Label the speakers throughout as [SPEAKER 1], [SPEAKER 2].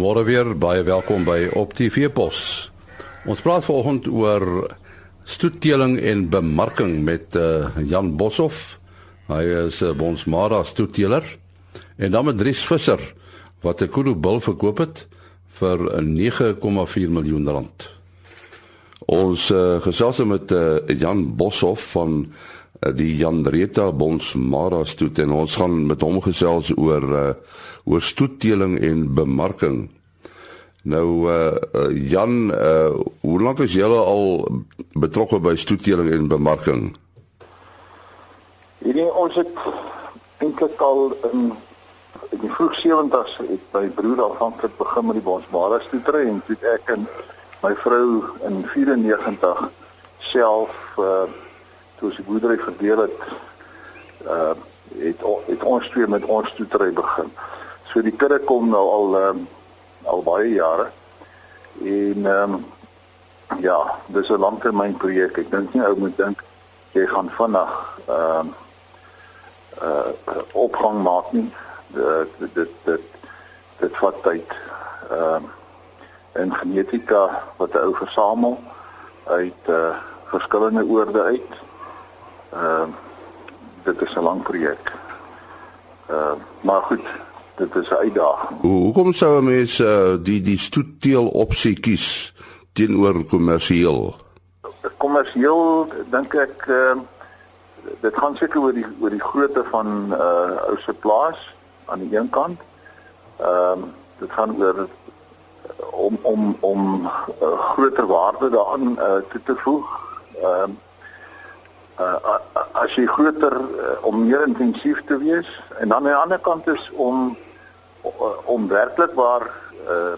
[SPEAKER 1] Goeiemôre weer, baie welkom by Op TV Pos. Ons praat vanoggend oor stoetteling en bemarking met uh, Jan Boshoff. Hy is 'n uh, Bonsmara stoetteler en dan met Dries Visser wat 'n kudu bil verkoop het vir 9,4 miljoen rand. Ons uh, gesels met uh, Jan Boshoff van die Jan Reta Bonsmara stoet en ons gaan met hom gesels oor uh, oor stoetteling en bemarking. Nou uh, uh Jan, uh hoe lank is julle al betrokke by stoetteling en bemarking?
[SPEAKER 2] Hierdie ons het eintlik al in in die vroeg 70's het my broer aanvanklik begin met die bosbare stoetery en toe ek en my vrou in 94 self uh toe ons die boerdery verdeel het uh het, het ons twee met ons stoetery begin. So die kudde kom nou al um, al baie jare. En ehm um, ja, dis 'n langtermynprojek. Ek dink nie ou moet dink jy gaan vinnig ehm um, uh opgang maak nie. Dit dit dit dit vat tyd. Ehm um, en genetika wat 'n ou versamel uit uh verskillende oorde uit. Ehm um, dit is 'n lang projek. Ehm uh, maar goed, dit is 'n uitdaging.
[SPEAKER 1] Hoe hoekom sou 'n mens uh, die die stoetteel opsie kies teenoor kommersieel?
[SPEAKER 2] Kommersieel dink ek uh, dit gaan seker oor die oor die grootte van uh, ou se plaas aan die een kant. Ehm uh, dit gaan oor om om om uh, groter waarde daaraan uh, toe te voeg. Ehm uh, uh, as jy groter uh, om meer intensief te wees. En dan aan die ander kant is om om werklik waar uh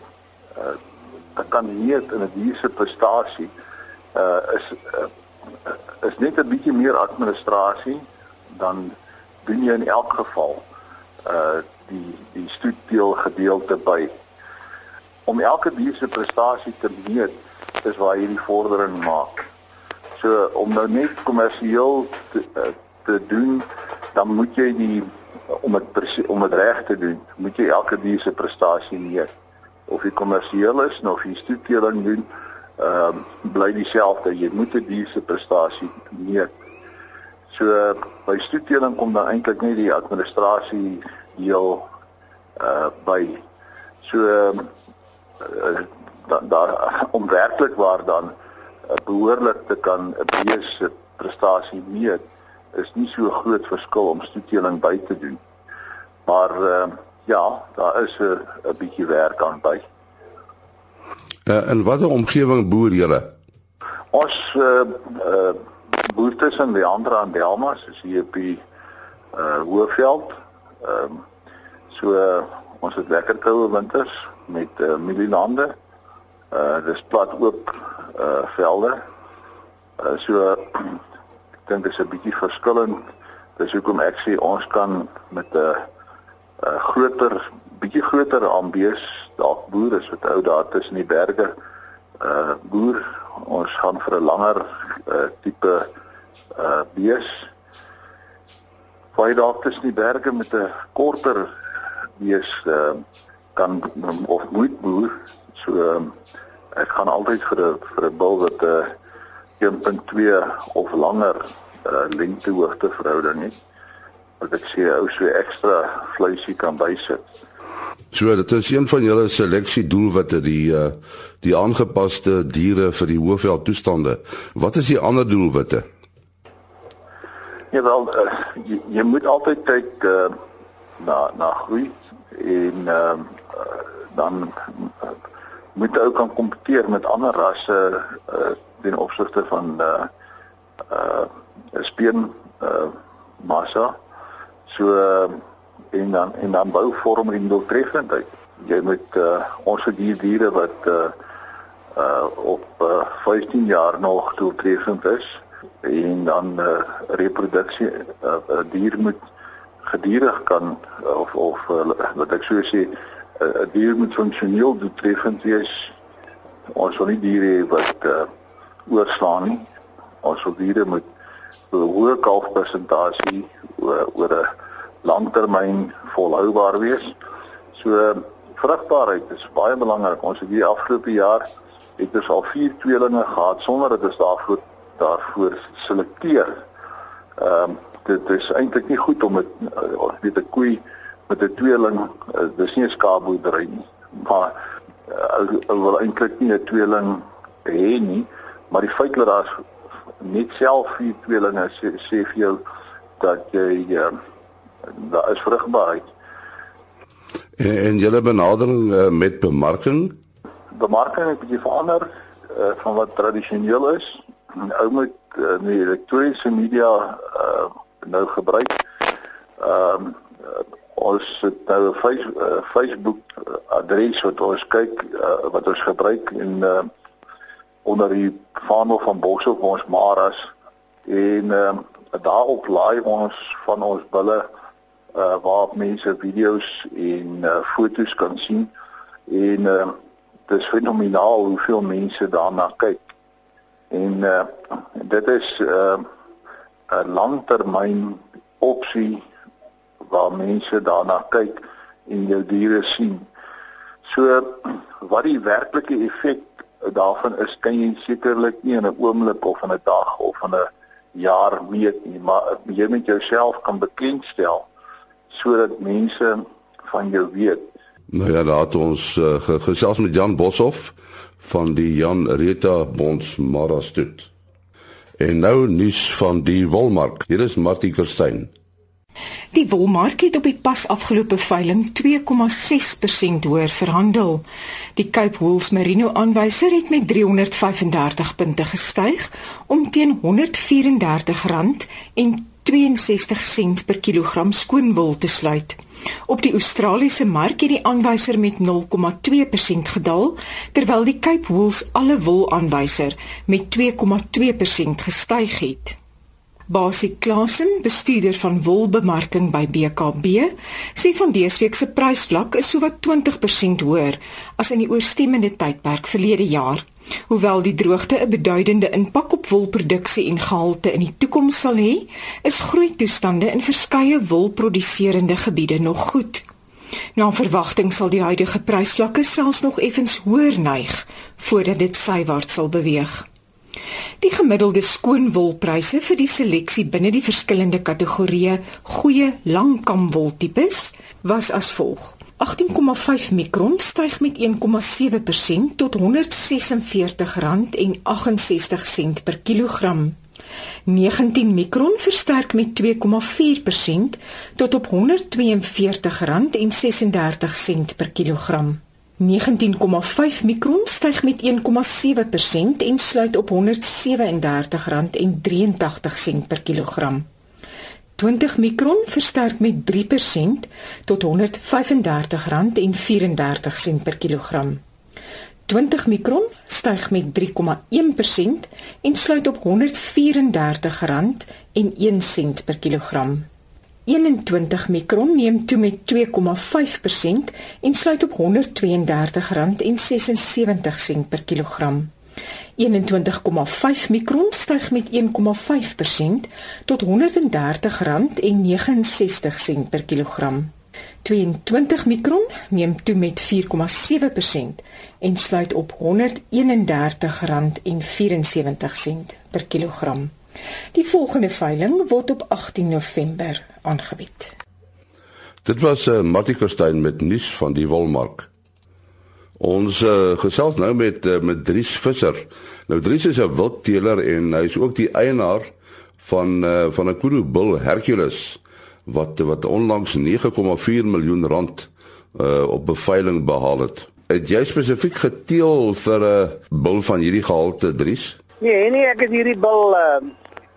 [SPEAKER 2] uh kan meet in 'n diere prestasie uh is uh, is net 'n bietjie meer administrasie dan doen jy in elk geval uh die die stoetdeel gedeelte by. Om elke diere prestasie te meet is waar jy die vordering maak so om nou net kommersieel te, uh, te doen dan moet jy die om dit om dit reg te doen, moet jy elke dier se prestasie meet. Of jy kommersieel is of jy stoeteling doen, ehm uh, bly dieselfde. Jy moet 'n dier se prestasie meet. So by stoeteling kom dan eintlik net die administrasie deel uh by so uh, dan daar om werklik waar dan behoorlik te kan 'n bees se prestasie meet is nie so groot verskil om stoeteling by te doen. Maar uh, ja, daar is 'n 'n bietjie werk aan by.
[SPEAKER 1] Uh, en watter omgewing boer julle?
[SPEAKER 2] Ons uh, uh, boer tussen Leandra en Delmas, is hier op die uh, Hoëveld. Ehm um, so uh, ons het lekker koue winters met uh, mielielande. Uh dis plat oop uh velde. Uh so ek dink dit is 'n bietjie verskillend. Dis hoekom ek sê ons kan met 'n uh, 'n uh, groter bietjie groter ambees dalk boere is wat ou daar tussen die berge uh boer ons gaan vir 'n langer uh tipe uh bees Vaai dalk tussen die berge met 'n korter bees uh kan of moet boer so uh, ek gaan altyd vir 'n vir 'n bil wat 'n uh, 1.2 of langer uh lengte hoogte verhouding het wat ek sê ou so ekstra vleisie kan bysit.
[SPEAKER 1] So dit is een van julle seleksie doelwitte die uh die aangepaste diere vir die hoofveld toestande. Wat is die ander doelwitte?
[SPEAKER 2] Ja wel uh, jy, jy moet altyd kyk uh na na groei en ehm uh, dan moet ou kan kompeteer met ander rasse uh ten opsigte van uh uh speen uh massa. So en dan en dan bou vorm en doeltreffendheid. Jy moet uh, ons die diere wat uh uh op uh, 15 jaar nog doeltreffend is en dan uh reproduksie 'n uh, uh, dier moet gedurig kan uh, of of uh, wat ek sou sê 'n dier moet funksioneel doeltreffend wees. Ons wil nie diere wat uh oorslaan nie. Ons wil diere met 'n hoë kalfpersentasie oor 'n langtermyn volhoubaar wees. So vrugbaarheid is baie belangrik. Ons het die afgelope jaar het ons al vier tweelinge gehad sonder dat ons daarvoor daarvoor selekteer. Ehm um, dit is eintlik nie goed om met uh, weet 'n koei met 'n tweeling uh, dis nie 'n skaapboerdery nie. Maar uh, ou wil eintlik nie 'n tweeling hê nie, maar die feit dat daar net self vier tweelinge sê, sê vir jou dat jy uh, daar is vrugbaarheid.
[SPEAKER 1] En, en julle benadering uh, met bemarking?
[SPEAKER 2] Bemarking het bietjie verander uh, van wat tradisioneel is. Ou moet uh, die elektroniese media uh, nou gebruik. Ehm um, ons het nou 'n face, uh, Facebook adres wat ons kyk uh, wat ons gebruik en uh, onder die vaandel van Boshoff ons Maras en uh, daarop laai ons van ons bulle uh, waar mense video's en uh, foto's kan sien en uh, dit is fenomenaal hoeveel mense daarna kyk en uh, dit is 'n uh, 'n langtermyn opsie waar mense daarna kyk en jou diere sien. So wat die werklike effek daarvan is, kan jy sekerlik nie in 'n oomblik of in 'n dag of in 'n jaar weet nie, maar jy met jouself kan bekendstel sodat mense van jou weet.
[SPEAKER 1] Nou ja, het ons uh, gesels met Jan Boshoff van die Jan Rita Bonds Marastut. En nou nuus van die wolmark. Hier is Martie Kerstyn.
[SPEAKER 3] Die wolmark het op die pas afgelope veiling 2,6% hoër verhandel. Die Cape Wools Merino aanwyser het met 335 punte gestyg om teen R134 en 62 sent per kilogram skoonwol te sluit. Op die Australiese mark het die aanwyser met 0,2% gedaal, terwyl die Cape Wools alle wol aanwyser met 2,2% gestyg het. Basie Klasen, bestuurder van wolbemarking by BKB, sê van dese week se prysvlak is sowat 20% hoër as in die oorstemmende tydperk verlede jaar. Hoewel die droogte 'n beduidende impak op wolproduksie en gehalte in die toekoms sal hê, is groeitoestande in verskeie wolproduserende gebiede nog goed. Na verwagting sal die huidige prysvlakke selfs nog effens hoër neig voordat dit sywaarts sal beweeg. Die gemiddelde skoonwolpryse vir die seleksie binne die verskillende kategorieë goeie langkamwol tipes was as volg: 18,5 mikron styg met 1,7% tot R146,68 per kilogram. 19 mikron versterk met 2,4% tot op R142,36 per kilogram. 19,5 mikron styg met 1,7% en sluit op R137,83 per kilogram. 20 mikron versterk met 3% tot R135,34 per kilogram. 20 mikron styg met 3,1% en sluit op R134,01 per kilogram. 21 mikron neem toe met 2,5% en sluit op R132,76 per kilogram. 21,5 mikron styg met 1,5% tot R130,69 per kilogram. 22 mikron neem toe met 4,7% en sluit op R131,74 per kilogram. Die volgende veiling word op 18 November aangebied.
[SPEAKER 1] Dit was 'n uh, eh, Mattikostein met nuus van die Wolmark. Ons uh, gesels nou met uh, met Dries Visser. Nou Dries is 'n wildteeler en hy is ook die eienaar van uh, van 'n kudu bull Hercules wat wat onlangs 9,4 miljoen rand uh, op beveiling behaal het. Het jy spesifiek geteel vir 'n uh, bull van hierdie gehalte Dries?
[SPEAKER 4] Nee, nee, ek het hierdie bull uh,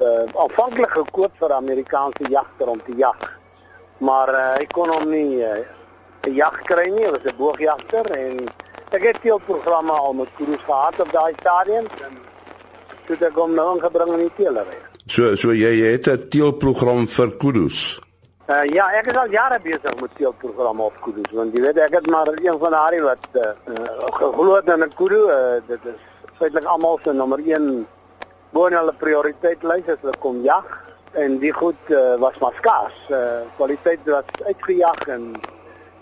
[SPEAKER 4] uh, aanvanklik gekoop vir Amerikaanse jagter om te jag. Maar uh, ek kon hom nie uh, jag kry nie, was 'n boogjagter en ek het veel programme al met koers gehad op daai stadium en toe ek hom nou aangebring in die teelery.
[SPEAKER 1] So so jy, jy het 'n teelprogram vir koers.
[SPEAKER 4] Uh, ja, ek is al jare besig met teelprogramme op koers want jy weet ek het maar een van daai wat uh, geglo het in 'n koers, uh, dit is feitelik almal se nommer 1 bo in hulle prioriteitslys as hulle kom jag en die goed uh, was maar skaars. Uh, kwaliteit was uitgejag en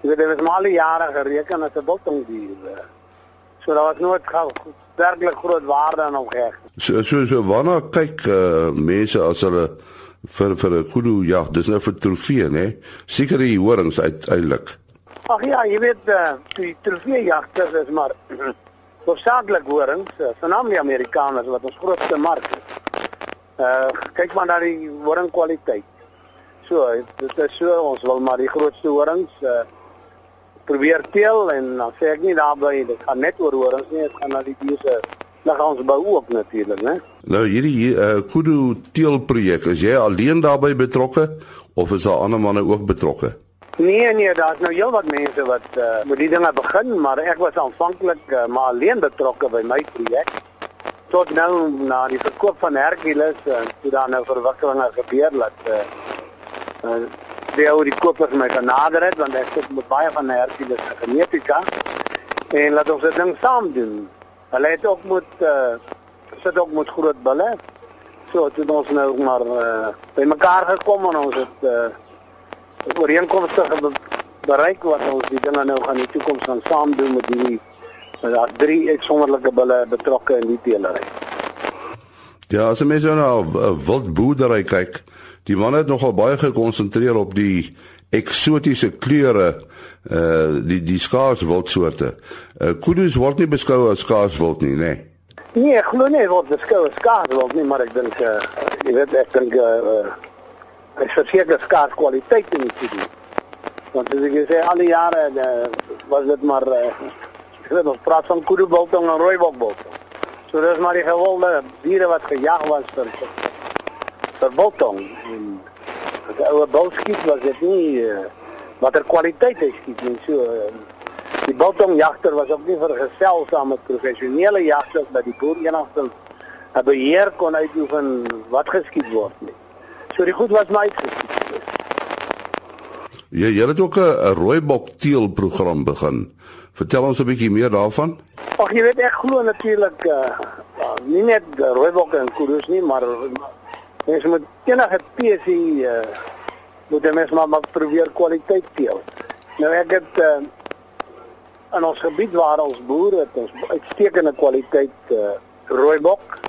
[SPEAKER 4] Jy weet dit is maar al jare gereken as 'n biltongdier. So daar was nooit gou werklik groot waarde aan hom geheg.
[SPEAKER 1] So so so wanneer kyk uh, mense as hulle vir vir 'n kudu jag, dis nou vir trofee, né? Seker die horings uiteindelik.
[SPEAKER 4] Ag ja, jy weet uh, die trofee jagters is maar hoofsaaklik horings, veral Amerikaners wat ons grootste mark is. Uh kyk maar na die horing kwaliteit. So, dit is so ons wil maar die grootste horings uh probeer teel en dan sê ek nie daarby dit gaan net oor horings nie, dit gaan na die diere liggaamsbou ook natuurlik, né?
[SPEAKER 1] Nou hierdie uh, kudu teelprojek, is jy alleen daarbey betrokke of is daar ander manne ook betrokke?
[SPEAKER 4] Nee nee, daar's nou heelwat mense wat uh, met die dinge begin, maar ek was aanvanklik uh, maar alleen betrokke by my projek. Tot nou na die verkoop van Hercules en uh, toe daar nou verwikkelinge gebeur dat uh, uh, die ou die kopers my genader het want ek sit met baie van Hercules se genetika en laat ons dit ding saam doen. Hulle het ook moet uh, sit ook met groot bulle. So het ons nou maar uh, by mekaar gekom en ons het uh, ooreenkomstige bereik wat ons die dinge nou gaan in die toekoms gaan saam doen met die daar drie uitsonderlike bulle betrokke in die teelery.
[SPEAKER 1] Ja, as jy mens nou 'n wildboerdery kyk, die man het nogal baie gekonsentreer op die eksotiese kleure uh die die skaars wildsoorte. Uh kudus word nie beskou as skaars wild nie, nê? Nee.
[SPEAKER 4] nee, ek glo nie word beskou as skaars wild nie, maar ek dink uh jy weet ek dink uh ek verseker skaars kwaliteit in die kudu. Want as ek sê al die jare uh, was dit maar uh, ek weet ons praat van kudu biltong en rooi biltong. So dis maar die gewilde diere wat gejag was vir vir biltong en ouer was dit nie uh, watter kwaliteit hy skiet nie so die biltongjagter was ook nie vergesel saam met professionele jagters dat die boer enigstens 'n beheer kon uitoefen wat geskiet word nie so die goed was my
[SPEAKER 1] Ja, jy het ook 'n rooibok teel program begin. Vertel ons 'n bietjie meer daarvan.
[SPEAKER 4] Ag jy weet ek glo natuurlik uh, nie net rooibok en kudus nie, maar Mens moet enige spesie uh moet mens maar, maar probeer kwaliteit teel. Nou ek het uh in ons gebied waar ons boere het ons uitstekende kwaliteit uh rooibok.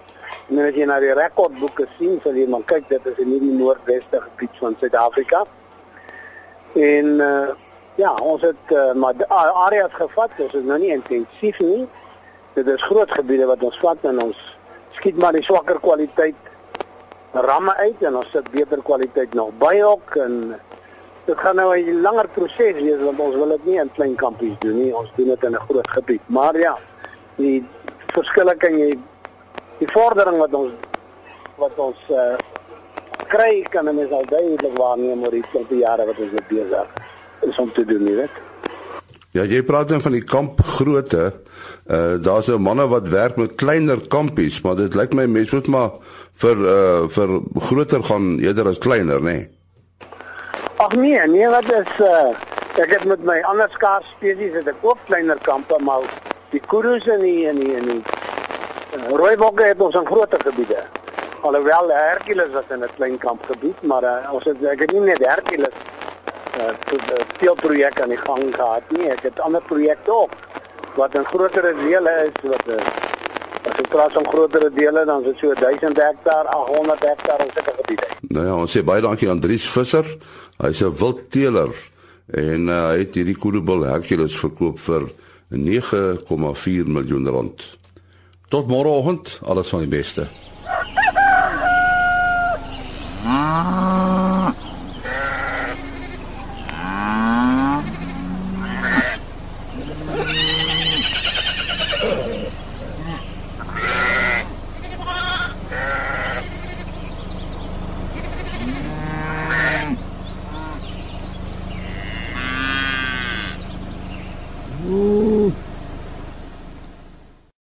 [SPEAKER 4] En as jy na die rekordboeke sien, sal jy maar kyk dit is in die noordweste gebied van Suid-Afrika. En uh ja, ons het uh, maar areas gevat, dis nou nie intensief nie. Dit is groot gebiede wat ons vat en ons skiet maar die swakker kwaliteit ramme uit en ons sit beter kwaliteit nog by ook en dit gaan nou 'n langer proses wees want ons wil dit nie in klein kampies doen nie ons doen dit in 'n groot gebied maar ja die verskille kan jy die vordering wat ons wat ons uh, kry kan mens al duidelik waarneem oor die die jare wat ons dit besig is om te doen nie weet
[SPEAKER 1] Ja, jy praat dan van die kampgrootte. Uh daar's 'n manne wat werk met kleiner kampies, maar dit lyk my mense moet maar vir uh vir groter gaan eerder as kleiner, nê? Nee?
[SPEAKER 4] Ag nee, nee, wat is uh ek het met my ander skaars spesies het ek ook kleiner kampe, maar die kudus en die en die en die rooibokke het ons in groter gebiede. Alhoewel Hercules was in 'n klein kampgebied, maar uh, ons het ek het nie net Hercules uh veel projekte aan die gang gehad nie. Ek het ander projekte ook wat in groter dele is wat uh, As jy praat van groter dele dan is dit so 1000 hektaar, 800 hektaar in sulke gebiede.
[SPEAKER 1] Nou ja, ons sê baie dankie aan Dries Visser. Hy's 'n wildteeler en uh, hy het hierdie Koedebul Hercules verkoop vir 9,4 miljoen rand. Tot môreoggend, alles van die beste. Ah.